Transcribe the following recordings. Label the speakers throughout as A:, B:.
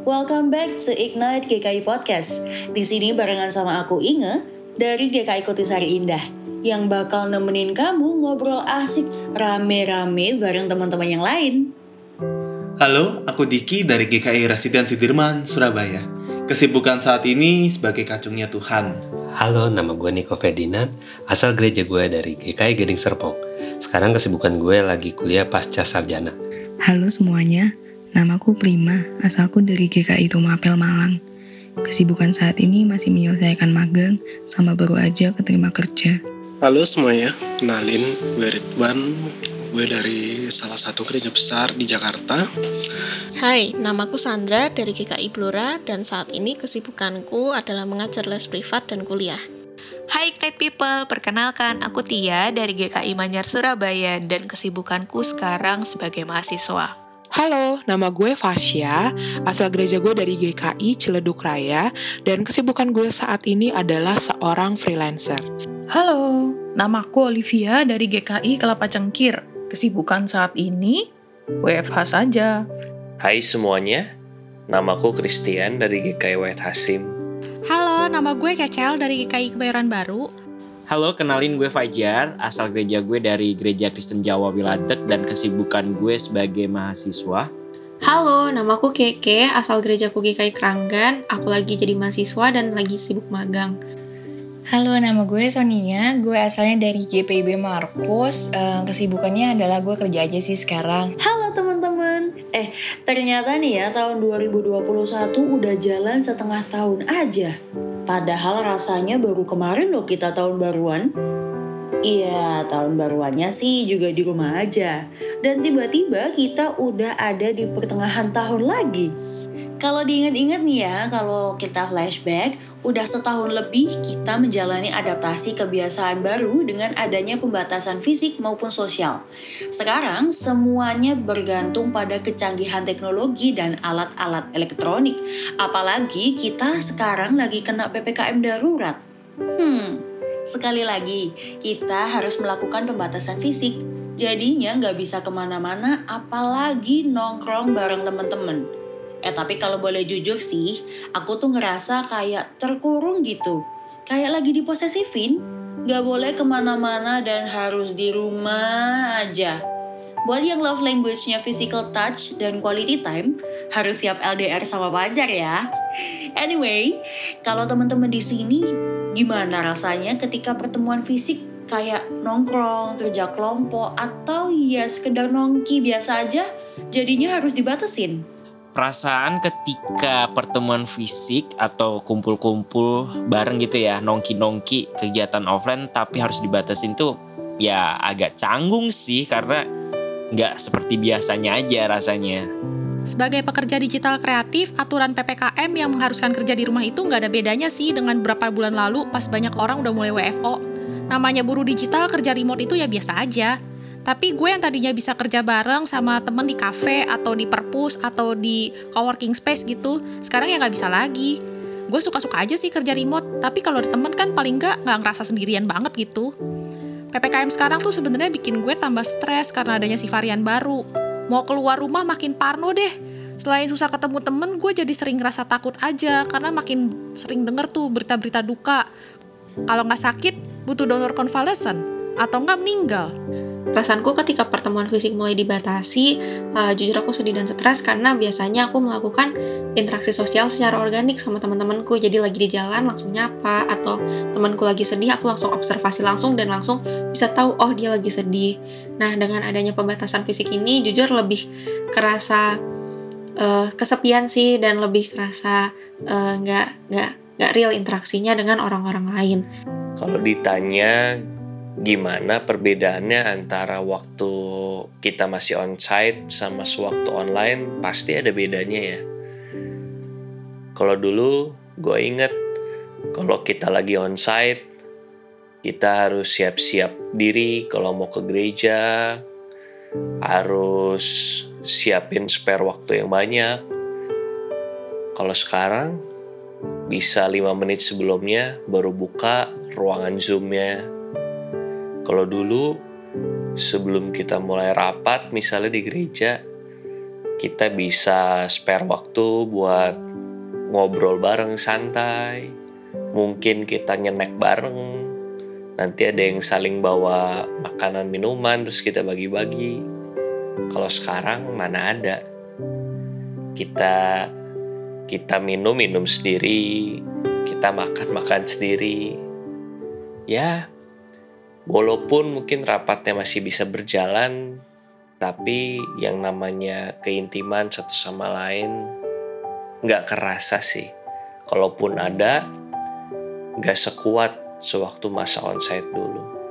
A: Welcome back to Ignite GKI Podcast. Di sini barengan sama aku Inge dari GKI Kutisari Indah yang bakal nemenin kamu ngobrol asik rame-rame bareng teman-teman yang lain.
B: Halo, aku Diki dari GKI Residen Sudirman, Surabaya. Kesibukan saat ini sebagai kacungnya Tuhan.
C: Halo, nama gue Niko Ferdinand, asal gereja gue dari GKI Gading Serpong. Sekarang kesibukan gue lagi kuliah pasca sarjana.
D: Halo semuanya, Namaku Prima, asalku dari GKI Tumapel Malang. Kesibukan saat ini masih menyelesaikan magang, sama baru aja keterima kerja.
E: Halo semuanya, kenalin gue Ridwan, gue dari salah satu gereja besar di Jakarta.
F: Hai, namaku Sandra dari GKI Blora dan saat ini kesibukanku adalah mengajar les privat dan kuliah.
G: Hai Great People, perkenalkan aku Tia dari GKI Manyar Surabaya dan kesibukanku sekarang sebagai mahasiswa.
H: Halo, nama gue Fasya, asal gereja gue dari GKI Ciledug Raya, dan kesibukan gue saat ini adalah seorang freelancer.
I: Halo, namaku Olivia dari GKI Kelapa Cengkir. Kesibukan saat ini WFH saja.
J: Hai semuanya, namaku Christian dari GKI Wahid Hasim.
K: Halo, nama gue Cecel dari GKI Kebayoran Baru.
L: Halo, kenalin gue Fajar, asal gereja gue dari Gereja Kristen Jawa Wiladek dan kesibukan gue sebagai mahasiswa.
M: Halo, namaku Keke, asal gereja GKI Keranggan. Aku lagi jadi mahasiswa dan lagi sibuk magang.
N: Halo, nama gue Sonia. Gue asalnya dari GPIB Markus. Uh, kesibukannya adalah gue kerja aja sih sekarang.
A: Halo teman-teman. Eh, ternyata nih ya tahun 2021 udah jalan setengah tahun aja. Padahal rasanya baru kemarin loh kita tahun baruan. Iya, tahun baruannya sih juga di rumah aja. Dan tiba-tiba kita udah ada di pertengahan tahun lagi. Kalau diingat-ingat nih ya, kalau kita flashback, udah setahun lebih kita menjalani adaptasi kebiasaan baru dengan adanya pembatasan fisik maupun sosial. Sekarang semuanya bergantung pada kecanggihan teknologi dan alat-alat elektronik. Apalagi kita sekarang lagi kena PPKM darurat. Hmm, sekali lagi kita harus melakukan pembatasan fisik. Jadinya nggak bisa ke mana-mana apalagi nongkrong bareng temen-temen. Eh tapi kalau boleh jujur sih, aku tuh ngerasa kayak terkurung gitu. Kayak lagi diposesifin, gak boleh ke mana-mana dan harus di rumah aja. Buat yang love language-nya physical touch dan quality time, harus siap LDR sama pacar ya. Anyway, kalau teman-teman di sini gimana rasanya ketika pertemuan fisik kayak nongkrong, kerja kelompok, atau ya sekedar nongki biasa aja, jadinya harus dibatasin
L: perasaan ketika pertemuan fisik atau kumpul-kumpul bareng gitu ya nongki-nongki kegiatan offline tapi harus dibatasin tuh ya agak canggung sih karena nggak seperti biasanya aja rasanya.
K: Sebagai pekerja digital kreatif, aturan PPKM yang mengharuskan kerja di rumah itu nggak ada bedanya sih dengan beberapa bulan lalu pas banyak orang udah mulai WFO. Namanya buruh digital kerja remote itu ya biasa aja tapi gue yang tadinya bisa kerja bareng sama temen di cafe atau di perpus atau di coworking space gitu, sekarang ya nggak bisa lagi. Gue suka-suka aja sih kerja remote, tapi kalau di temen kan paling nggak nggak ngerasa sendirian banget gitu. PPKM sekarang tuh sebenarnya bikin gue tambah stres karena adanya si varian baru. Mau keluar rumah makin parno deh. Selain susah ketemu temen, gue jadi sering ngerasa takut aja karena makin sering denger tuh berita-berita duka. Kalau nggak sakit, butuh donor konvalesen atau nggak meninggal.
M: Perasaanku ketika pertemuan fisik mulai dibatasi, uh, jujur aku sedih dan stres karena biasanya aku melakukan interaksi sosial secara organik sama teman-temanku. Jadi lagi di jalan langsung nyapa atau temanku lagi sedih, aku langsung observasi langsung dan langsung bisa tahu oh dia lagi sedih. Nah dengan adanya pembatasan fisik ini, jujur lebih kerasa uh, kesepian sih dan lebih kerasa eh, nggak uh, nggak nggak real interaksinya dengan orang-orang lain.
J: Kalau ditanya gimana perbedaannya antara waktu kita masih onsite sama sewaktu online pasti ada bedanya ya. Kalau dulu gue inget kalau kita lagi onsite kita harus siap-siap diri kalau mau ke gereja harus siapin spare waktu yang banyak. Kalau sekarang bisa 5 menit sebelumnya baru buka ruangan zoomnya kalau dulu sebelum kita mulai rapat misalnya di gereja, kita bisa spare waktu buat ngobrol bareng santai. Mungkin kita nyenek bareng. Nanti ada yang saling bawa makanan minuman terus kita bagi-bagi. Kalau sekarang mana ada? Kita kita minum minum sendiri, kita makan makan sendiri. Ya, walaupun mungkin rapatnya masih bisa berjalan, tapi yang namanya keintiman satu sama lain nggak kerasa sih. Kalaupun ada, nggak sekuat sewaktu masa onsite dulu.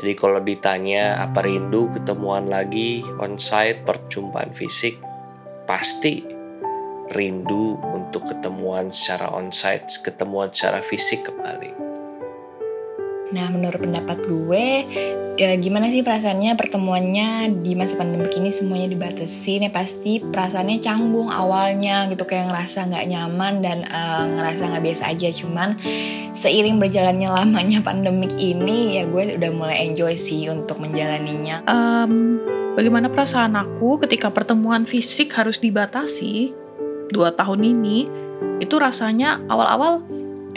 J: Jadi kalau ditanya apa rindu ketemuan lagi onsite perjumpaan fisik, pasti rindu untuk ketemuan secara onsite, ketemuan secara fisik kembali.
N: Nah, menurut pendapat gue, ya gimana sih perasaannya pertemuannya di masa pandemi ini semuanya dibatasi? Nih pasti perasaannya canggung awalnya gitu, kayak ngerasa nggak nyaman dan uh, ngerasa nggak biasa aja. Cuman seiring berjalannya lamanya pandemik ini, ya gue udah mulai enjoy sih untuk menjalaninya.
I: Um, bagaimana perasaan aku ketika pertemuan fisik harus dibatasi dua tahun ini? Itu rasanya awal-awal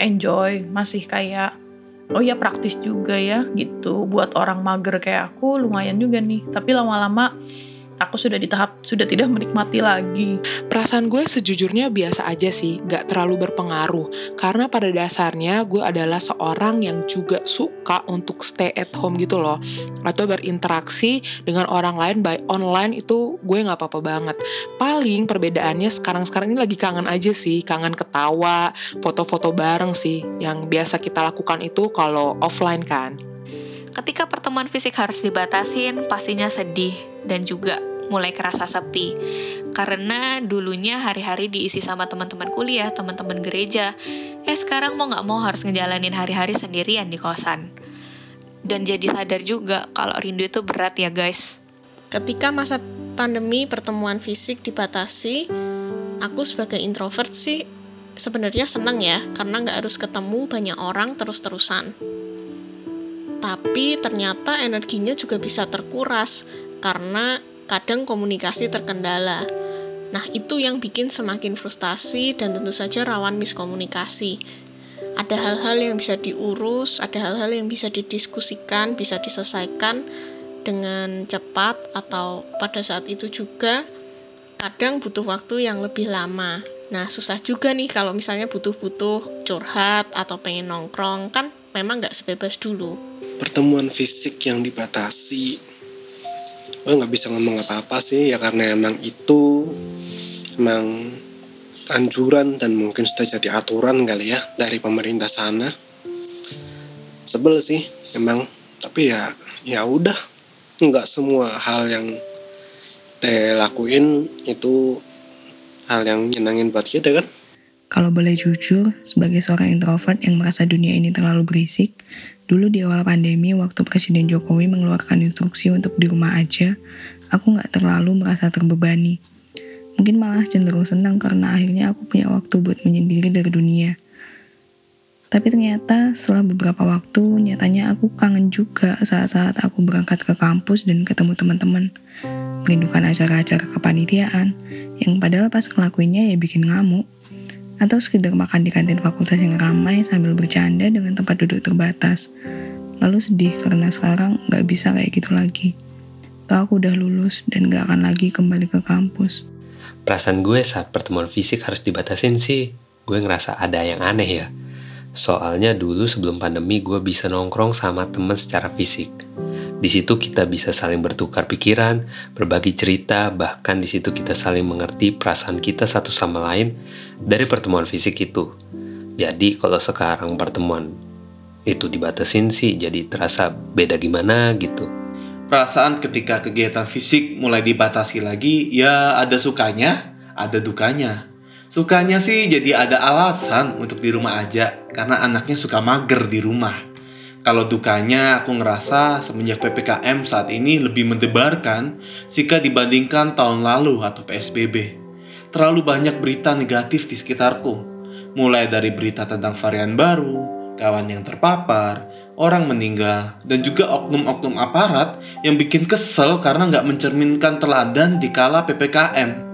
I: enjoy, masih kayak oh ya praktis juga ya gitu. Buat orang mager kayak aku lumayan juga nih. Tapi lama-lama aku sudah di tahap sudah tidak menikmati lagi.
H: Perasaan gue sejujurnya biasa aja sih, gak terlalu berpengaruh. Karena pada dasarnya gue adalah seorang yang juga suka untuk stay at home gitu loh. Atau berinteraksi dengan orang lain by online itu gue gak apa-apa banget. Paling perbedaannya sekarang-sekarang ini lagi kangen aja sih, kangen ketawa, foto-foto bareng sih. Yang biasa kita lakukan itu kalau offline kan.
G: Ketika pertemuan fisik harus dibatasin, pastinya sedih dan juga mulai kerasa sepi. Karena dulunya hari-hari diisi sama teman-teman kuliah, teman-teman gereja. Eh sekarang mau nggak mau harus ngejalanin hari-hari sendirian di kosan. Dan jadi sadar juga kalau rindu itu berat ya guys.
F: Ketika masa pandemi pertemuan fisik dibatasi, aku sebagai introvert sih sebenarnya senang ya karena nggak harus ketemu banyak orang terus-terusan tapi ternyata energinya juga bisa terkuras karena kadang komunikasi terkendala. Nah, itu yang bikin semakin frustasi dan tentu saja rawan miskomunikasi. Ada hal-hal yang bisa diurus, ada hal-hal yang bisa didiskusikan, bisa diselesaikan dengan cepat atau pada saat itu juga kadang butuh waktu yang lebih lama. Nah, susah juga nih kalau misalnya butuh-butuh curhat atau pengen nongkrong, kan memang nggak sebebas dulu
E: pertemuan fisik yang dibatasi. Gue nggak bisa ngomong apa-apa sih ya karena emang itu emang anjuran dan mungkin sudah jadi aturan kali ya dari pemerintah sana. Sebel sih emang. Tapi ya ya udah. Nggak semua hal yang teh lakuin itu hal yang nyenangin buat kita kan?
D: Kalau boleh jujur, sebagai seorang introvert yang merasa dunia ini terlalu berisik, Dulu di awal pandemi, waktu Presiden Jokowi mengeluarkan instruksi untuk di rumah aja, aku nggak terlalu merasa terbebani. Mungkin malah cenderung senang karena akhirnya aku punya waktu buat menyendiri dari dunia. Tapi ternyata setelah beberapa waktu, nyatanya aku kangen juga saat-saat aku berangkat ke kampus dan ketemu teman-teman. Merindukan acara-acara kepanitiaan, yang padahal pas ngelakuinnya ya bikin ngamuk atau sekedar makan di kantin fakultas yang ramai sambil bercanda dengan tempat duduk terbatas. Lalu sedih karena sekarang gak bisa kayak gitu lagi. Tahu aku udah lulus dan gak akan lagi kembali ke kampus.
C: Perasaan gue saat pertemuan fisik harus dibatasin sih, gue ngerasa ada yang aneh ya. Soalnya dulu sebelum pandemi gue bisa nongkrong sama temen secara fisik. Di situ kita bisa saling bertukar pikiran, berbagi cerita, bahkan di situ kita saling mengerti perasaan kita satu sama lain dari pertemuan fisik itu. Jadi kalau sekarang pertemuan itu dibatasin sih jadi terasa beda gimana gitu.
B: Perasaan ketika kegiatan fisik mulai dibatasi lagi ya ada sukanya, ada dukanya. Sukanya sih jadi ada alasan untuk di rumah aja karena anaknya suka mager di rumah kalau dukanya aku ngerasa semenjak PPKM saat ini lebih mendebarkan jika dibandingkan tahun lalu atau PSBB. Terlalu banyak berita negatif di sekitarku. Mulai dari berita tentang varian baru, kawan yang terpapar, orang meninggal, dan juga oknum-oknum aparat yang bikin kesel karena nggak mencerminkan teladan di kala PPKM.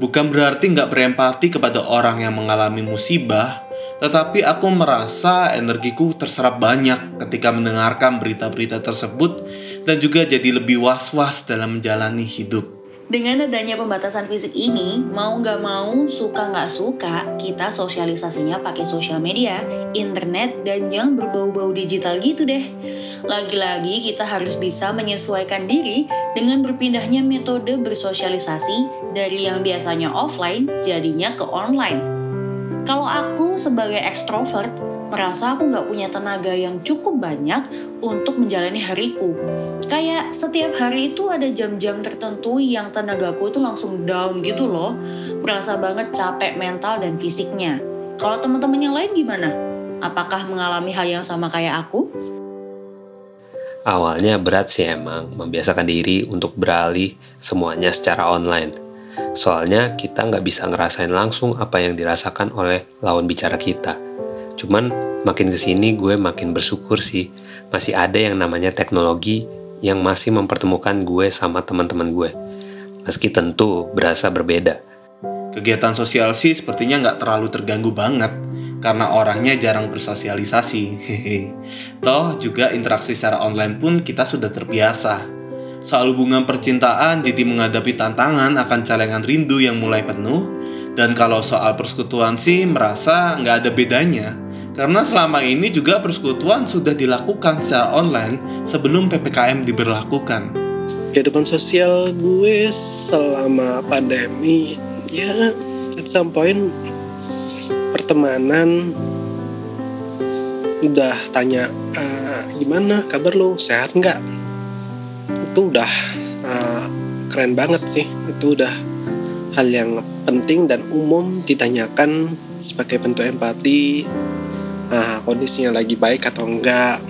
B: Bukan berarti nggak berempati kepada orang yang mengalami musibah, tetapi aku merasa energiku terserap banyak ketika mendengarkan berita-berita tersebut dan juga jadi lebih was-was dalam menjalani hidup.
A: Dengan adanya pembatasan fisik ini, mau nggak mau, suka nggak suka, kita sosialisasinya pakai sosial media, internet, dan yang berbau-bau digital gitu deh. Lagi-lagi kita harus bisa menyesuaikan diri dengan berpindahnya metode bersosialisasi dari yang biasanya offline jadinya ke online. Kalau aku sebagai ekstrovert, merasa aku nggak punya tenaga yang cukup banyak untuk menjalani hariku. Kayak setiap hari itu ada jam-jam tertentu yang tenagaku itu langsung down gitu loh. Berasa banget capek mental dan fisiknya. Kalau teman-teman yang lain gimana? Apakah mengalami hal yang sama kayak aku?
C: Awalnya berat sih emang, membiasakan diri untuk beralih semuanya secara online. Soalnya kita nggak bisa ngerasain langsung apa yang dirasakan oleh lawan bicara kita Cuman makin ke sini gue makin bersyukur sih masih ada yang namanya teknologi yang masih mempertemukan gue sama teman-teman gue. Meski tentu berasa berbeda.
B: Kegiatan sosial sih sepertinya nggak terlalu terganggu banget karena orangnya jarang bersosialisasi. Toh juga interaksi secara online pun kita sudah terbiasa. Soal hubungan percintaan jadi menghadapi tantangan akan celengan rindu yang mulai penuh, dan kalau soal persekutuan sih merasa nggak ada bedanya. Karena selama ini juga persekutuan sudah dilakukan secara online sebelum PPKM diberlakukan.
E: Kehidupan sosial gue selama pandemi ya at some point pertemanan udah tanya uh, gimana? Kabar lo sehat nggak itu udah uh, keren banget sih. Itu udah hal yang penting dan umum ditanyakan sebagai bentuk empati nah, kondisinya lagi baik atau enggak.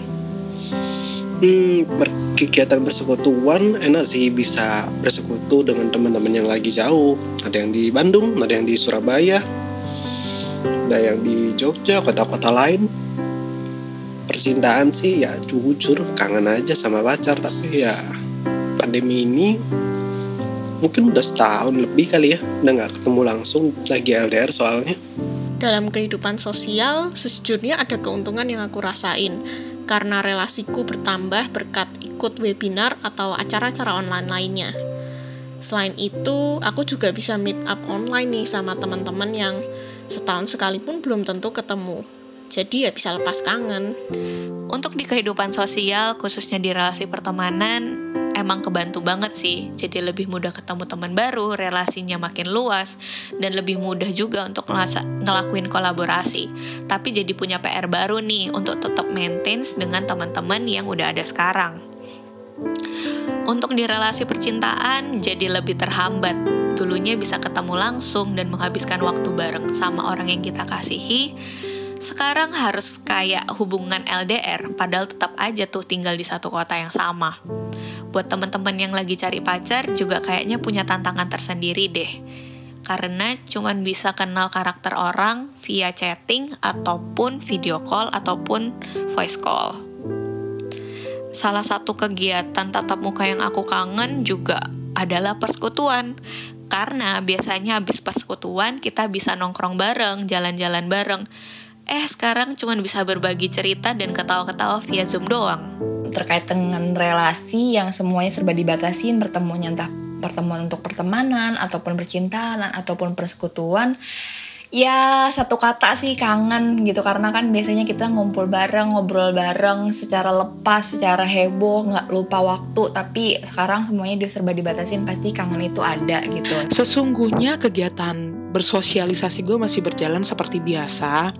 E: Hmm, berkegiatan bersekutuan enak sih bisa bersekutu dengan teman-teman yang lagi jauh. Ada yang di Bandung ada yang di Surabaya ada yang di Jogja kota-kota lain. Percintaan sih ya jujur kangen aja sama pacar tapi ya pandemi ini mungkin udah setahun lebih kali ya udah nggak ketemu langsung lagi LDR soalnya
F: dalam kehidupan sosial, sejujurnya ada keuntungan yang aku rasain karena relasiku bertambah berkat ikut webinar atau acara-acara online lainnya. Selain itu, aku juga bisa meet up online nih sama teman-teman yang setahun sekalipun belum tentu ketemu. Jadi ya bisa lepas kangen.
G: Untuk di kehidupan sosial, khususnya di relasi pertemanan, emang kebantu banget sih. Jadi lebih mudah ketemu teman baru, relasinya makin luas, dan lebih mudah juga untuk ngelakuin kolaborasi. Tapi jadi punya PR baru nih untuk tetap maintain dengan teman-teman yang udah ada sekarang. Untuk di relasi percintaan jadi lebih terhambat. Dulunya bisa ketemu langsung dan menghabiskan waktu bareng sama orang yang kita kasihi. Sekarang harus kayak hubungan LDR, padahal tetap aja tuh tinggal di satu kota yang sama buat teman-teman yang lagi cari pacar juga kayaknya punya tantangan tersendiri deh. Karena cuman bisa kenal karakter orang via chatting ataupun video call ataupun voice call. Salah satu kegiatan tatap muka yang aku kangen juga adalah persekutuan. Karena biasanya habis persekutuan kita bisa nongkrong bareng, jalan-jalan bareng. Eh sekarang cuman bisa berbagi cerita dan ketawa-ketawa via Zoom doang.
N: Terkait dengan relasi yang semuanya serba dibatasin pertemuannya entah pertemuan untuk pertemanan ataupun percintaan ataupun persekutuan ya satu kata sih kangen gitu. Karena kan biasanya kita ngumpul bareng ngobrol bareng secara lepas secara heboh nggak lupa waktu. Tapi sekarang semuanya dia serba dibatasin pasti kangen itu ada gitu.
H: Sesungguhnya kegiatan bersosialisasi gue masih berjalan seperti biasa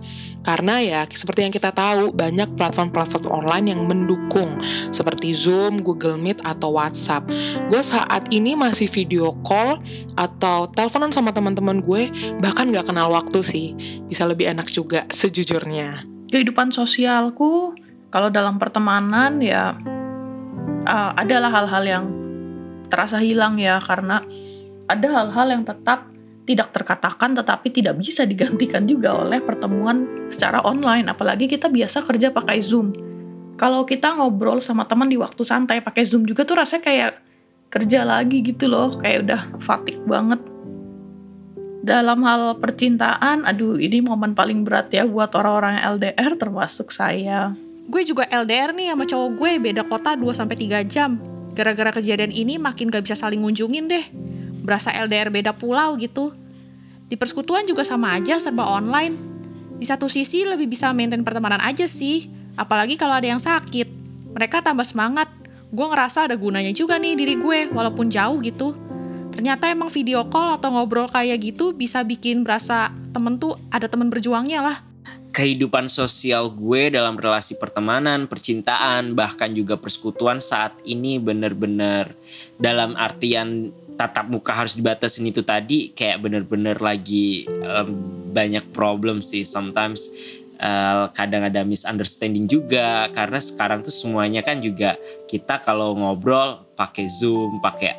H: karena ya seperti yang kita tahu banyak platform-platform online yang mendukung seperti Zoom, Google Meet atau WhatsApp. Gue saat ini masih video call atau teleponan sama teman-teman gue bahkan gak kenal waktu sih. Bisa lebih enak juga sejujurnya.
I: Kehidupan sosialku kalau dalam pertemanan ya uh, adalah hal-hal yang terasa hilang ya karena ada hal-hal yang tetap tidak terkatakan tetapi tidak bisa digantikan juga oleh pertemuan secara online apalagi kita biasa kerja pakai Zoom. Kalau kita ngobrol sama teman di waktu santai pakai Zoom juga tuh rasanya kayak kerja lagi gitu loh, kayak udah fatik banget. Dalam hal percintaan, aduh ini momen paling berat ya buat orang-orang LDR termasuk saya.
K: Gue juga LDR nih sama cowok gue beda kota 2-3 jam. Gara-gara kejadian ini makin gak bisa saling ngunjungin deh. Berasa LDR beda pulau gitu. Di persekutuan juga sama aja serba online. Di satu sisi lebih bisa maintain pertemanan aja sih. Apalagi kalau ada yang sakit. Mereka tambah semangat. Gue ngerasa ada gunanya juga nih diri gue walaupun jauh gitu ternyata emang video call atau ngobrol kayak gitu bisa bikin berasa temen tuh ada temen berjuangnya lah.
L: Kehidupan sosial gue dalam relasi pertemanan, percintaan, bahkan juga persekutuan saat ini bener-bener dalam artian tatap muka harus dibatasin itu tadi kayak bener-bener lagi um, banyak problem sih. Sometimes uh, kadang ada misunderstanding juga karena sekarang tuh semuanya kan juga kita kalau ngobrol pakai zoom pakai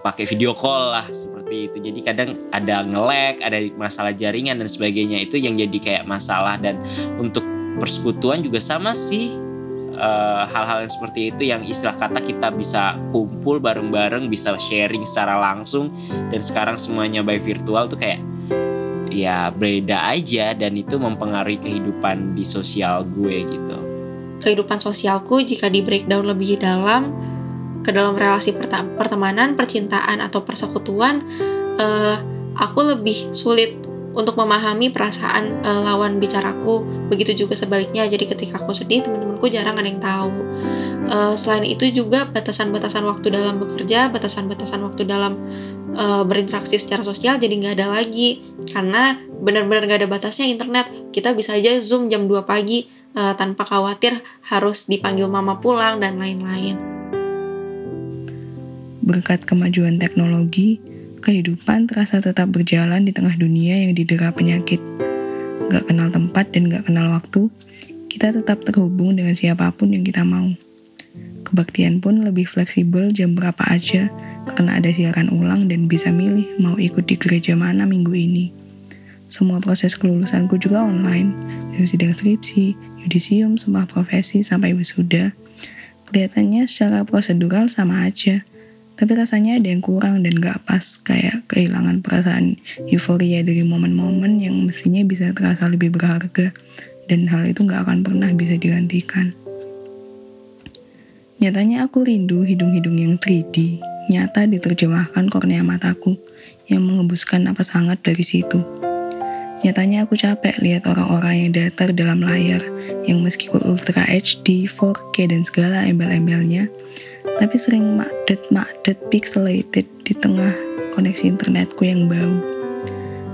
L: pakai video call lah seperti itu. Jadi kadang ada ngelek, ada masalah jaringan dan sebagainya itu yang jadi kayak masalah. Dan untuk persekutuan juga sama sih eh, hal-hal yang seperti itu yang istilah kata kita bisa kumpul bareng-bareng, bisa sharing secara langsung dan sekarang semuanya by virtual tuh kayak ya beda aja dan itu mempengaruhi kehidupan di sosial gue gitu.
M: Kehidupan sosialku jika di breakdown lebih dalam ke dalam relasi pertemanan, percintaan atau persekutuan, uh, aku lebih sulit untuk memahami perasaan uh, lawan bicaraku. Begitu juga sebaliknya. Jadi ketika aku sedih, teman-temanku jarang ada yang tahu. Uh, selain itu juga batasan-batasan waktu dalam bekerja, batasan-batasan waktu dalam uh, berinteraksi secara sosial jadi nggak ada lagi. Karena benar-benar nggak ada batasnya internet. Kita bisa aja zoom jam 2 pagi uh, tanpa khawatir harus dipanggil mama pulang dan lain-lain.
D: Berkat kemajuan teknologi, kehidupan terasa tetap berjalan di tengah dunia yang didera penyakit. Gak kenal tempat dan gak kenal waktu, kita tetap terhubung dengan siapa pun yang kita mau. Kebaktian pun lebih fleksibel jam berapa aja, karena ada siaran ulang dan bisa milih mau ikut di gereja mana minggu ini. Semua proses kelulusanku juga online, dari sidang skripsi, yudisium, semua profesi, sampai wisuda. Kelihatannya secara prosedural sama aja, tapi rasanya ada yang kurang dan gak pas kayak kehilangan perasaan euforia dari momen-momen yang mestinya bisa terasa lebih berharga dan hal itu gak akan pernah bisa digantikan. Nyatanya aku rindu hidung-hidung yang 3D, nyata diterjemahkan kornea mataku yang mengebuskan napas hangat dari situ. Nyatanya aku capek lihat orang-orang yang datar dalam layar, yang meskipun Ultra HD, 4K, dan segala embel-embelnya, tapi sering makdet-makdet pixelated di tengah koneksi internetku yang bau.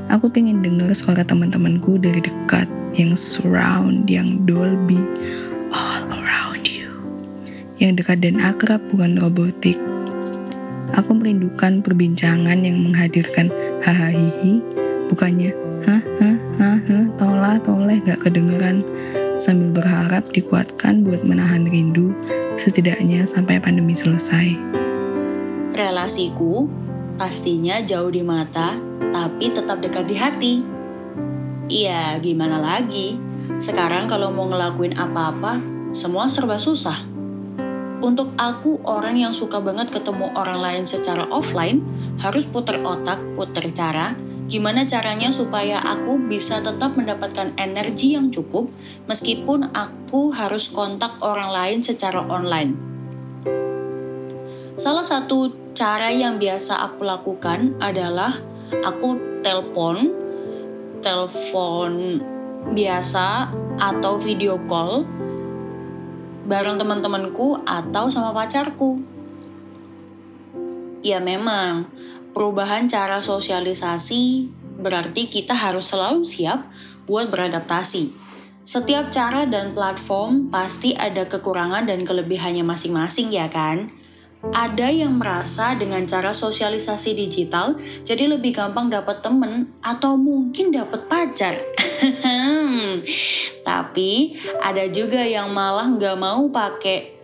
D: Aku pengen denger suara teman-temanku dari dekat, yang surround, yang Dolby, all around you. Yang dekat dan akrab bukan robotik. Aku merindukan perbincangan yang menghadirkan hahaha bukannya hah hah hah hah tolah toleh gak kedengeran sambil berharap dikuatkan buat menahan rindu, setidaknya sampai pandemi selesai.
A: Relasiku pastinya jauh di mata, tapi tetap dekat di hati. Iya, gimana lagi? Sekarang kalau mau ngelakuin apa-apa, semua serba susah. Untuk aku, orang yang suka banget ketemu orang lain secara offline, harus puter otak, puter cara, Gimana caranya supaya aku bisa tetap mendapatkan energi yang cukup meskipun aku harus kontak orang lain secara online? Salah satu cara yang biasa aku lakukan adalah aku telepon, telepon biasa atau video call bareng teman-temanku atau sama pacarku. Ya memang, perubahan cara sosialisasi berarti kita harus selalu siap buat beradaptasi. Setiap cara dan platform pasti ada kekurangan dan kelebihannya masing-masing ya kan? Ada yang merasa dengan cara sosialisasi digital jadi lebih gampang dapat temen atau mungkin dapat pacar. Tapi ada juga yang malah nggak mau pakai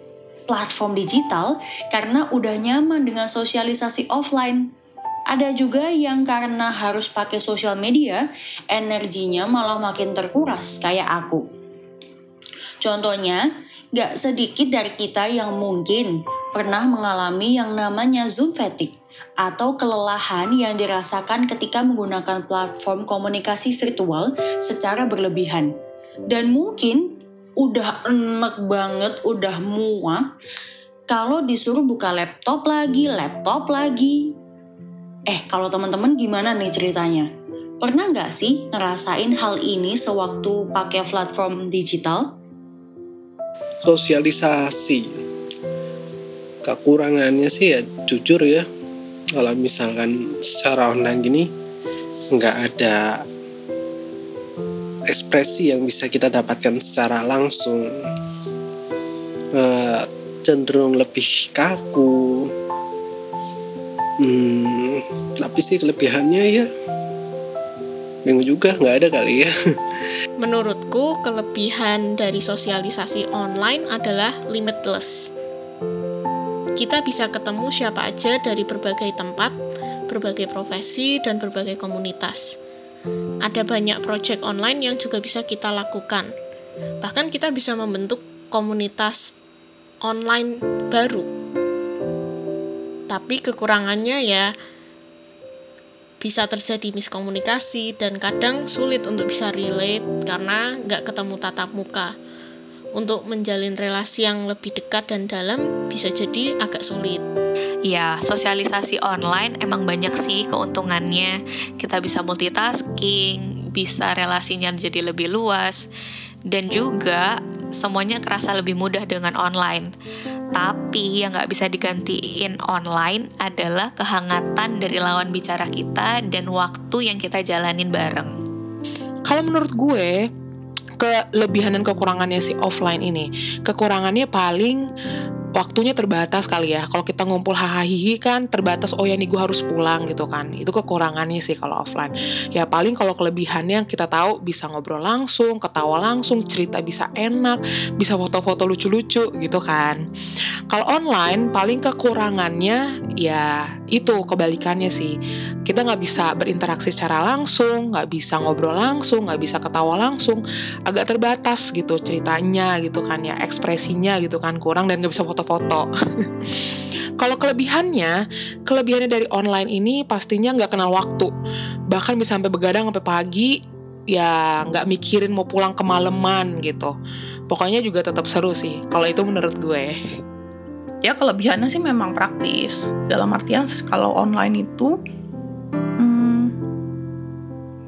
A: platform digital karena udah nyaman dengan sosialisasi offline. Ada juga yang karena harus pakai sosial media, energinya malah makin terkuras kayak aku. Contohnya, gak sedikit dari kita yang mungkin pernah mengalami yang namanya Zoom fatigue atau kelelahan yang dirasakan ketika menggunakan platform komunikasi virtual secara berlebihan. Dan mungkin udah enak banget, udah muak kalau disuruh buka laptop lagi, laptop lagi. Eh, kalau teman-teman gimana nih ceritanya? Pernah nggak sih ngerasain hal ini sewaktu pakai platform digital?
E: Sosialisasi. Kekurangannya sih ya jujur ya, kalau misalkan secara online gini nggak ada ekspresi yang bisa kita dapatkan secara langsung uh, cenderung lebih kaku sih kelebihannya ya bingung juga nggak ada kali ya
F: menurutku kelebihan dari sosialisasi online adalah limitless kita bisa ketemu siapa aja dari berbagai tempat, berbagai profesi, dan berbagai komunitas. Ada banyak project online yang juga bisa kita lakukan. Bahkan kita bisa membentuk komunitas online baru. Tapi kekurangannya ya bisa terjadi miskomunikasi dan kadang sulit untuk bisa relate karena nggak ketemu tatap muka untuk menjalin relasi yang lebih dekat dan dalam bisa jadi agak sulit.
G: Ya, sosialisasi online emang banyak sih keuntungannya. Kita bisa multitasking, bisa relasinya jadi lebih luas, dan juga semuanya kerasa lebih mudah dengan online. Tapi yang nggak bisa digantiin online adalah kehangatan dari lawan bicara kita dan waktu yang kita jalanin bareng.
H: Kalau menurut gue, kelebihan dan kekurangannya si offline ini. Kekurangannya paling waktunya terbatas kali ya. Kalau kita ngumpul hahaha kan terbatas. Oh ya nih gue harus pulang gitu kan. Itu kekurangannya sih kalau offline. Ya paling kalau kelebihannya kita tahu bisa ngobrol langsung, ketawa langsung, cerita bisa enak, bisa foto-foto lucu-lucu gitu kan. Kalau online paling kekurangannya ya itu kebalikannya sih kita nggak bisa berinteraksi secara langsung nggak bisa ngobrol langsung nggak bisa ketawa langsung agak terbatas gitu ceritanya gitu kan ya ekspresinya gitu kan kurang dan nggak bisa foto-foto. Kalau kelebihannya kelebihannya dari online ini pastinya nggak kenal waktu. Bahkan bisa sampai begadang sampai pagi ya nggak mikirin mau pulang kemalaman gitu. Pokoknya juga tetap seru sih kalau itu menurut gue.
I: Ya kelebihannya sih memang praktis. Dalam artian kalau online itu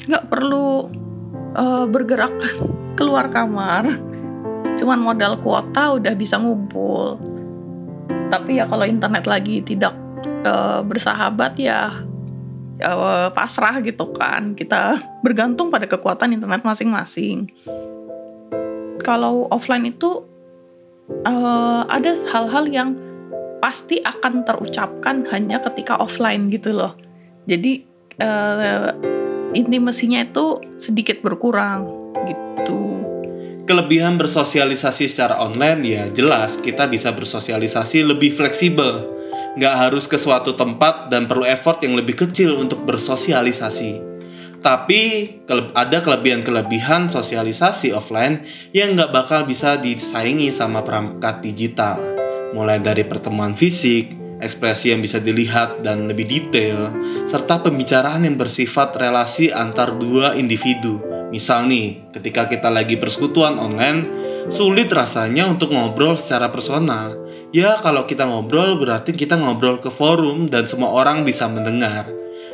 I: nggak perlu uh, bergerak keluar kamar. Cuman modal kuota udah bisa ngumpul tapi ya kalau internet lagi tidak uh, bersahabat ya ya pasrah gitu kan. Kita bergantung pada kekuatan internet masing-masing. Kalau offline itu uh, ada hal-hal yang pasti akan terucapkan hanya ketika offline gitu loh. Jadi uh, intimasinya itu sedikit berkurang gitu.
B: Kelebihan bersosialisasi secara online ya jelas kita bisa bersosialisasi lebih fleksibel. Nggak harus ke suatu tempat dan perlu effort yang lebih kecil untuk bersosialisasi. Tapi ada kelebihan-kelebihan sosialisasi offline yang nggak bakal bisa disaingi sama perangkat digital. Mulai dari pertemuan fisik, ekspresi yang bisa dilihat dan lebih detail, serta pembicaraan yang bersifat relasi antar dua individu. Misal nih, ketika kita lagi persekutuan online, sulit rasanya untuk ngobrol secara personal. Ya, kalau kita ngobrol berarti kita ngobrol ke forum dan semua orang bisa mendengar.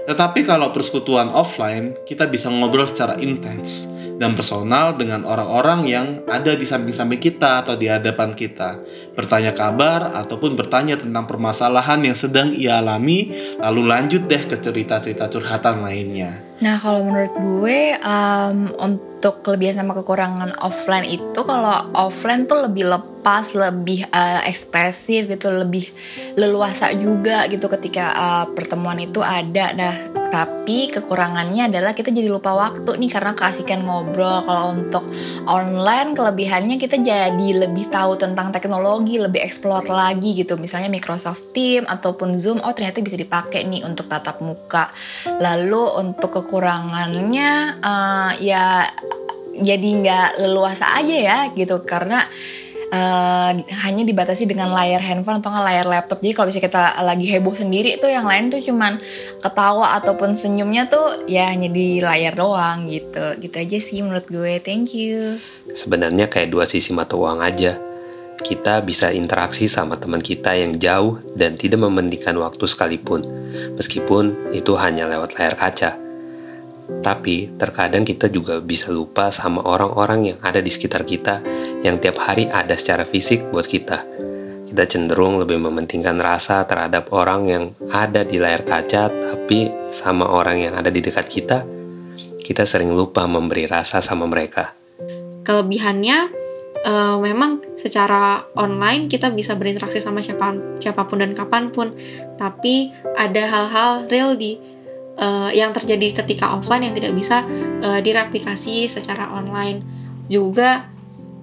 B: Tetapi kalau persekutuan offline, kita bisa ngobrol secara intens dan personal dengan orang-orang yang ada di samping-samping kita atau di hadapan kita bertanya kabar ataupun bertanya tentang permasalahan yang sedang ia alami, lalu lanjut deh ke cerita-cerita curhatan lainnya.
N: Nah, kalau menurut gue um, untuk kelebihan sama kekurangan offline itu kalau offline tuh lebih lepas, lebih uh, ekspresif gitu, lebih leluasa juga gitu ketika uh, pertemuan itu ada. Nah, tapi kekurangannya adalah kita jadi lupa waktu nih karena kasihkan ngobrol. Kalau untuk online kelebihannya kita jadi lebih tahu tentang teknologi, lebih explore lagi gitu. Misalnya Microsoft Teams ataupun Zoom, oh ternyata bisa dipakai nih untuk tatap muka. Lalu untuk kekurangannya uh, ya jadi nggak leluasa aja ya gitu karena uh, hanya dibatasi dengan layar handphone atau nggak layar laptop. Jadi kalau bisa kita lagi heboh sendiri tuh yang lain tuh cuman ketawa ataupun senyumnya tuh ya hanya di layar doang gitu. Gitu aja sih menurut gue. Thank you.
C: Sebenarnya kayak dua sisi mata uang aja kita bisa interaksi sama teman kita yang jauh dan tidak mementingkan waktu sekalipun, meskipun itu hanya lewat layar kaca. Tapi terkadang kita juga bisa lupa sama orang-orang yang ada di sekitar kita yang tiap hari ada secara fisik buat kita. Kita cenderung lebih mementingkan rasa terhadap orang yang ada di layar kaca, tapi sama orang yang ada di dekat kita, kita sering lupa memberi rasa sama mereka.
M: Kelebihannya uh, memang secara online kita bisa berinteraksi sama siapa siapa pun dan kapan pun. Tapi ada hal-hal real di uh, yang terjadi ketika offline yang tidak bisa uh, direplikasi secara online. Juga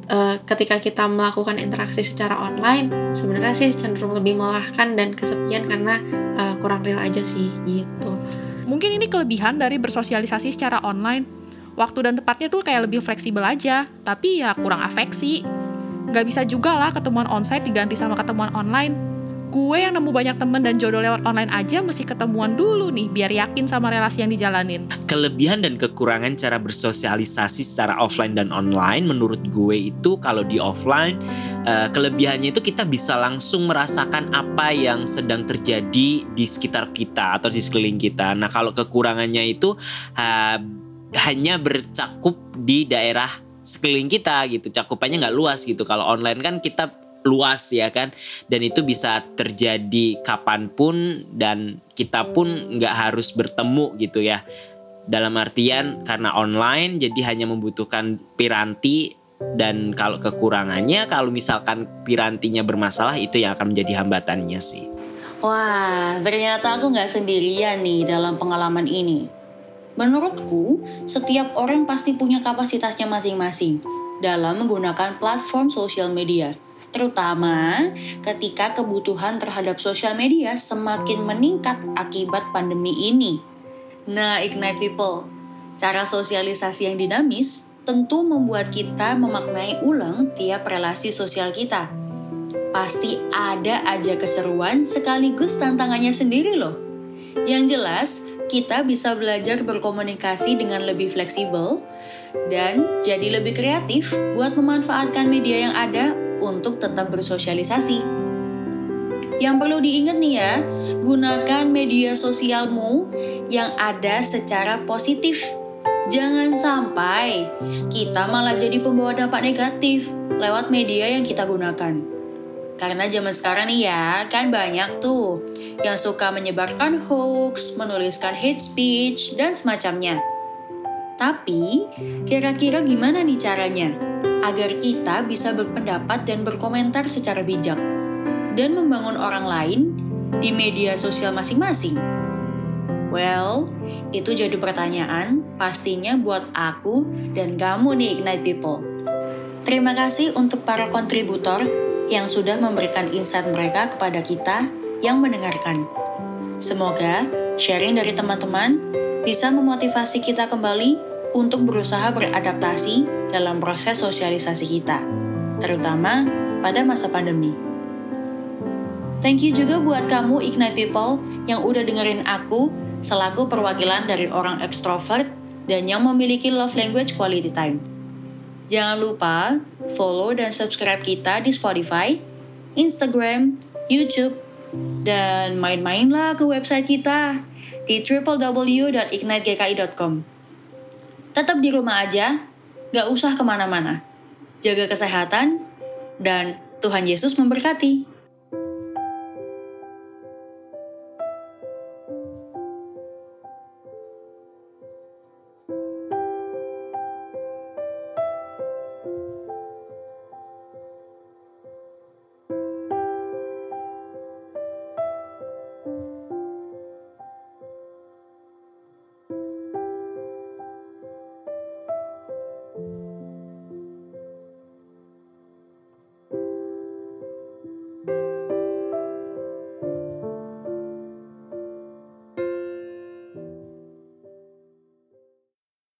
M: uh, ketika kita melakukan interaksi secara online sebenarnya sih cenderung lebih melelahkan dan kesepian karena uh, kurang real aja sih gitu.
K: Mungkin ini kelebihan dari bersosialisasi secara online waktu dan tempatnya tuh kayak lebih fleksibel aja, tapi ya kurang afeksi. Gak bisa juga lah ketemuan onsite diganti sama ketemuan online. Gue yang nemu banyak temen dan jodoh lewat online aja mesti ketemuan dulu nih biar yakin sama relasi yang dijalanin.
L: Kelebihan dan kekurangan cara bersosialisasi secara offline dan online menurut gue itu kalau di offline uh, kelebihannya itu kita bisa langsung merasakan apa yang sedang terjadi di sekitar kita atau di sekeliling kita. Nah kalau kekurangannya itu hanya bercakup di daerah sekeliling kita gitu. Cakupannya nggak luas gitu. Kalau online kan kita luas ya kan. Dan itu bisa terjadi kapan pun dan kita pun nggak harus bertemu gitu ya. Dalam artian karena online jadi hanya membutuhkan piranti dan kalau kekurangannya kalau misalkan pirantinya bermasalah itu yang akan menjadi hambatannya sih.
A: Wah, ternyata aku nggak sendirian nih dalam pengalaman ini. Menurutku, setiap orang pasti punya kapasitasnya masing-masing dalam menggunakan platform sosial media, terutama ketika kebutuhan terhadap sosial media semakin meningkat akibat pandemi ini. Nah, Ignite People, cara sosialisasi yang dinamis tentu membuat kita memaknai ulang tiap relasi sosial kita. Pasti ada aja keseruan sekaligus tantangannya sendiri loh. Yang jelas, kita bisa belajar berkomunikasi dengan lebih fleksibel dan jadi lebih kreatif buat memanfaatkan media yang ada untuk tetap bersosialisasi. Yang perlu diingat nih ya, gunakan media sosialmu yang ada secara positif. Jangan sampai kita malah jadi pembawa dampak negatif lewat media yang kita gunakan. Karena zaman sekarang nih ya, kan banyak tuh yang suka menyebarkan hoax, menuliskan hate speech, dan semacamnya. Tapi, kira-kira gimana nih caranya agar kita bisa berpendapat dan berkomentar secara bijak dan membangun orang lain di media sosial masing-masing? Well, itu jadi pertanyaan pastinya buat aku dan kamu nih Ignite People. Terima kasih untuk para kontributor yang sudah memberikan insight mereka kepada kita yang mendengarkan. Semoga sharing dari teman-teman bisa memotivasi kita kembali untuk berusaha beradaptasi dalam proses sosialisasi kita, terutama pada masa pandemi. Thank you juga buat kamu Ignite People yang udah dengerin aku selaku perwakilan dari orang ekstrovert dan yang memiliki love language quality time. Jangan lupa follow dan subscribe kita di Spotify, Instagram, YouTube, dan main-mainlah ke website kita di www.ignitegki.com. Tetap di rumah aja, gak usah ke mana-mana. Jaga kesehatan, dan Tuhan Yesus memberkati.